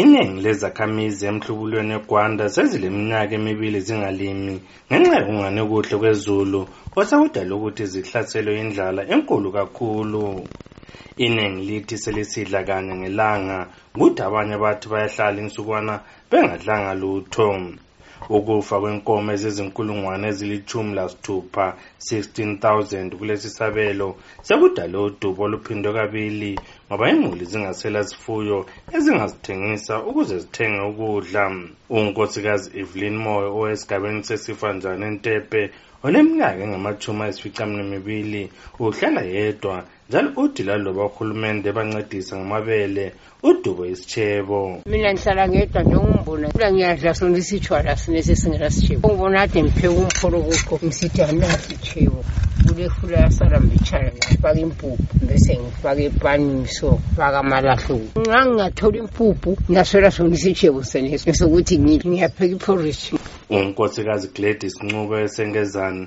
Inengi lezakhamizi emhlubulweni eGwanda sezileminyaka emibili zingalimi ngenxa yokungani kuhle kwezulu osekudala ukuthi zihlaselwe indlala enkulu kakhulu. Inengi lithi selisidla kanye ngelanga kuthi abanye bathi bayahlala insukwana bengadlanga lutho. ukufa kwenkomo ezizinkulungwane ezilitshumi lasithupha 16000 kulesi sabelo sekudale udubo oluphindwe kabili ngoba imuli zingasela zifuyo ezingazithengisa ukuze zithenge ukudla unkosikazi evelyn moyo owesigabeni sesifanjane entepe oleminyaka engamachumi ayisificaminwemibili uhlala yedwa njalo uthi laloba uhulumende bancedisa ngamabele udubo isitshebo mina ngihlala ngedwa njengombona kula ngiyadla sona isitshwala sinesi singela sitshebo ungibona ade ngipheka umpholo kukho ngisithi anasitshebo kulefula yasala mbitshana ngifaka impuphu bese ngifaka epanini so faka amalahluku nxa ngingathola impuphu ngingaswela sona isitshebo seneso bese kuthi ngiyapheka iporridge unkosikazi gladys ncube esengezani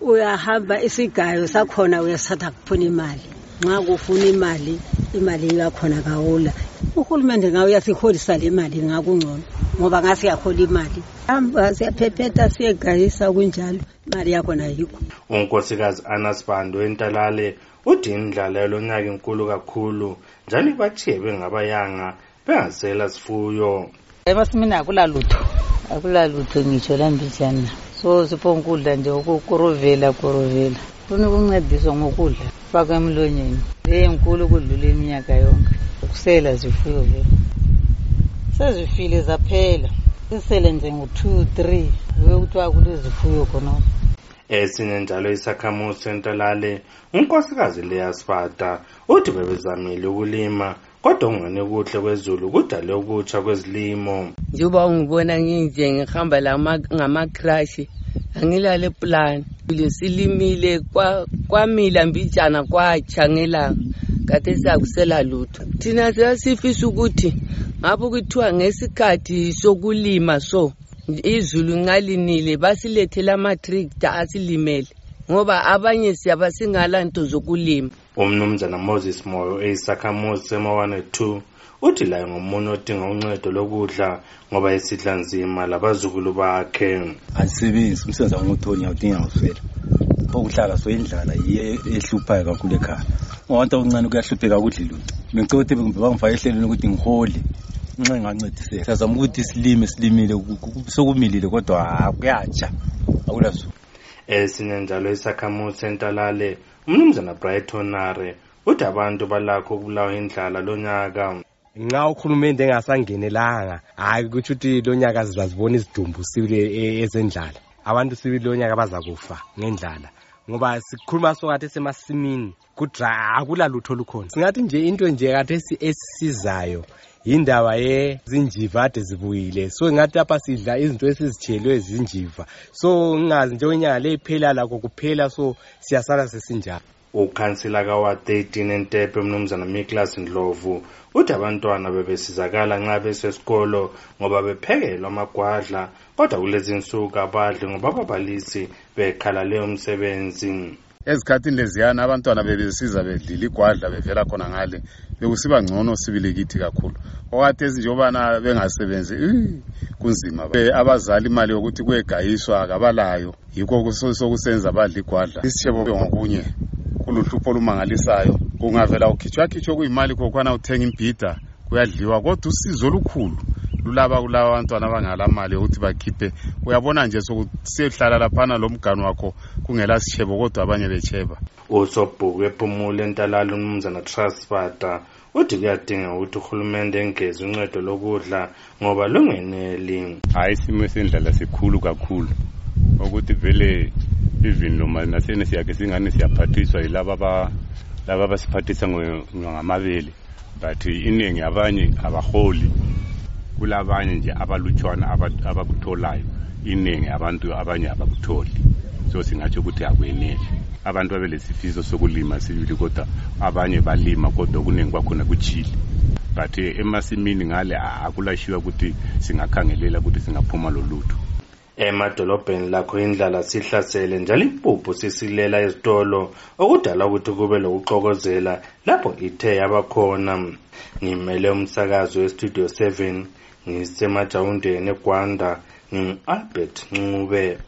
uyahamba isigayo sakhona uyasatha kufuna imali nxa kufuna imali imali yakhona kawula uhulumende ngawo uyasiholisa le mali ngakungcono ngoba ngasiyahola imali hamba siyaphephetha siyegayisa kunjalo imali yakhona yikho unkosikazi anasibando entalale uthi indlala yalonyaka inkulu kakhulu njalo ibathiye bengabayanga bengasela sifuyo ebasimini akula lutho akula lutho ngitsho lambijana so siphongukudla nje ukukorovela korovela funa ukuncediswa ngokudla faka emlonyeni leyinkulu ukudlula iminyaka yonke ukusela zifuyo le sezifile zaphela sisele nje ngu-two three kuyokuthiwa kulezifuyo khonoko esinye njalo isakhamuzi sentalale unkosikazi leyasifada uthi bebezamile ukulima kodwa ungani okuhle kwezulu kudale okutsha kwezilimo njengoba ungibona nginje ngihamba ngamacrash angilale plan silimile kwamila kwa mbijana kwatsha ngelanga kade siyakusela lutho thina siyasifisa ukuthi ngapho kuthiwa ngesikhathi sokulima so izulu nxa linile basilethele amatrikta asilimele ngoba abanye siyaba singala nto zokulima umnumzana moses moyo eyisakhamuzi semawane 2 uthi laye ngomunye odinga uncedo lokudla ngoba esidla nzima labazukulu bakhe andisebenzi umsebenzi awunguthonya udinga ngifela okuhlala so indlala yiyo ehluphayo kakhulu ekhaya ungabantu okuncane kuyahlupheka kudli lutho bengicothi kumbe bangifake ehlelweni ukuthi ngihole nxa engancediseka sazama ukuthi silime silimile sokumilile kodwa kuyatsha akulazulu esinye njalo isakhamuzi sentalale umnumzana brighton nare uthi abantu balakho ukubulawa indlala lo nyaka nxa uhulumende engasangenelanga hhayi kutsho ukuthi lo nyaka sizazibona izidumbu sibile e, ezendlala abantu sibili lo nyaka bazakufa ngendlala ngoba sikhuluma sokathi esemasimini kudra akula lutho olukhona singathi nje into nje kathi esizayo yindaba yezinjiva ade zibuyile so ngathi lapha sidla izinto esizitshelwe zinjiva so ngingazi nje inyanga le iphela lakho kuphela so siyasala sesinjalo ukhansila kawa-13 entepe umnumzana miklas ndlovu uthi abantwana bebesizakala nxa besesikolo ngoba bephekelwa amagwadla kodwa kulezi nsuku abadli ngoba ababalisi bekhala leyo msebenzi ezikhathini leziyana abantwana bebesiza bedlila igwadla bevela khona ngale bekusiba ngcono sibili kithi kakhulu okade ezinjengobana bengasebenzi kunzima abazali imali yokuthi kuyegayiswa kabalayo yikho sokusenza badla igwadla isishebo ngokunye kuluhlupho olumangalisayo kungavela ukhitshwakhitshwa okuyimali kokhwana uthenga imbhida kuyadliwa kodwa usizo olukhulu lulaba kulaba abantwana abangala mali yokuthi bakhiphe uyabona nje sokusehlala laphana lomgani wakho kungela sitshebo kodwa abanye betsheba usobhuku ephumula entalala umnumzana trust bada uthi kuyadinga ukuthi uhulumende engeze uncedo lokudla ngoba lungeneli hhayi isimo esendlala sikhulu kakhulu ukuthi vele even noma nasene siyakhe singane siyaphathiswa yilaba laba abasiphathisa ngamabele but iningi abanye abaholi kulabanye nje abalutshwana abakutholayo iningi abantu abanye abakutholi so singatsho ukuthi akweneli abantu babelesifiso sokulima sibili kodwa abanye balima kodwa okuningi kwakhona kuchile but emasimini ngale akulashiwa ukuthi singakhangelela ukuthi singaphuma lolutho emadolobheni lakho indlala sihlasele njalo impuphu sisilela ezitolo okudala ukuthi kube lokuxokozela lapho ithe yabakhona ngimele umsakazi westudio 7 ngisemajawundeni egwanda ngingu-albert ncube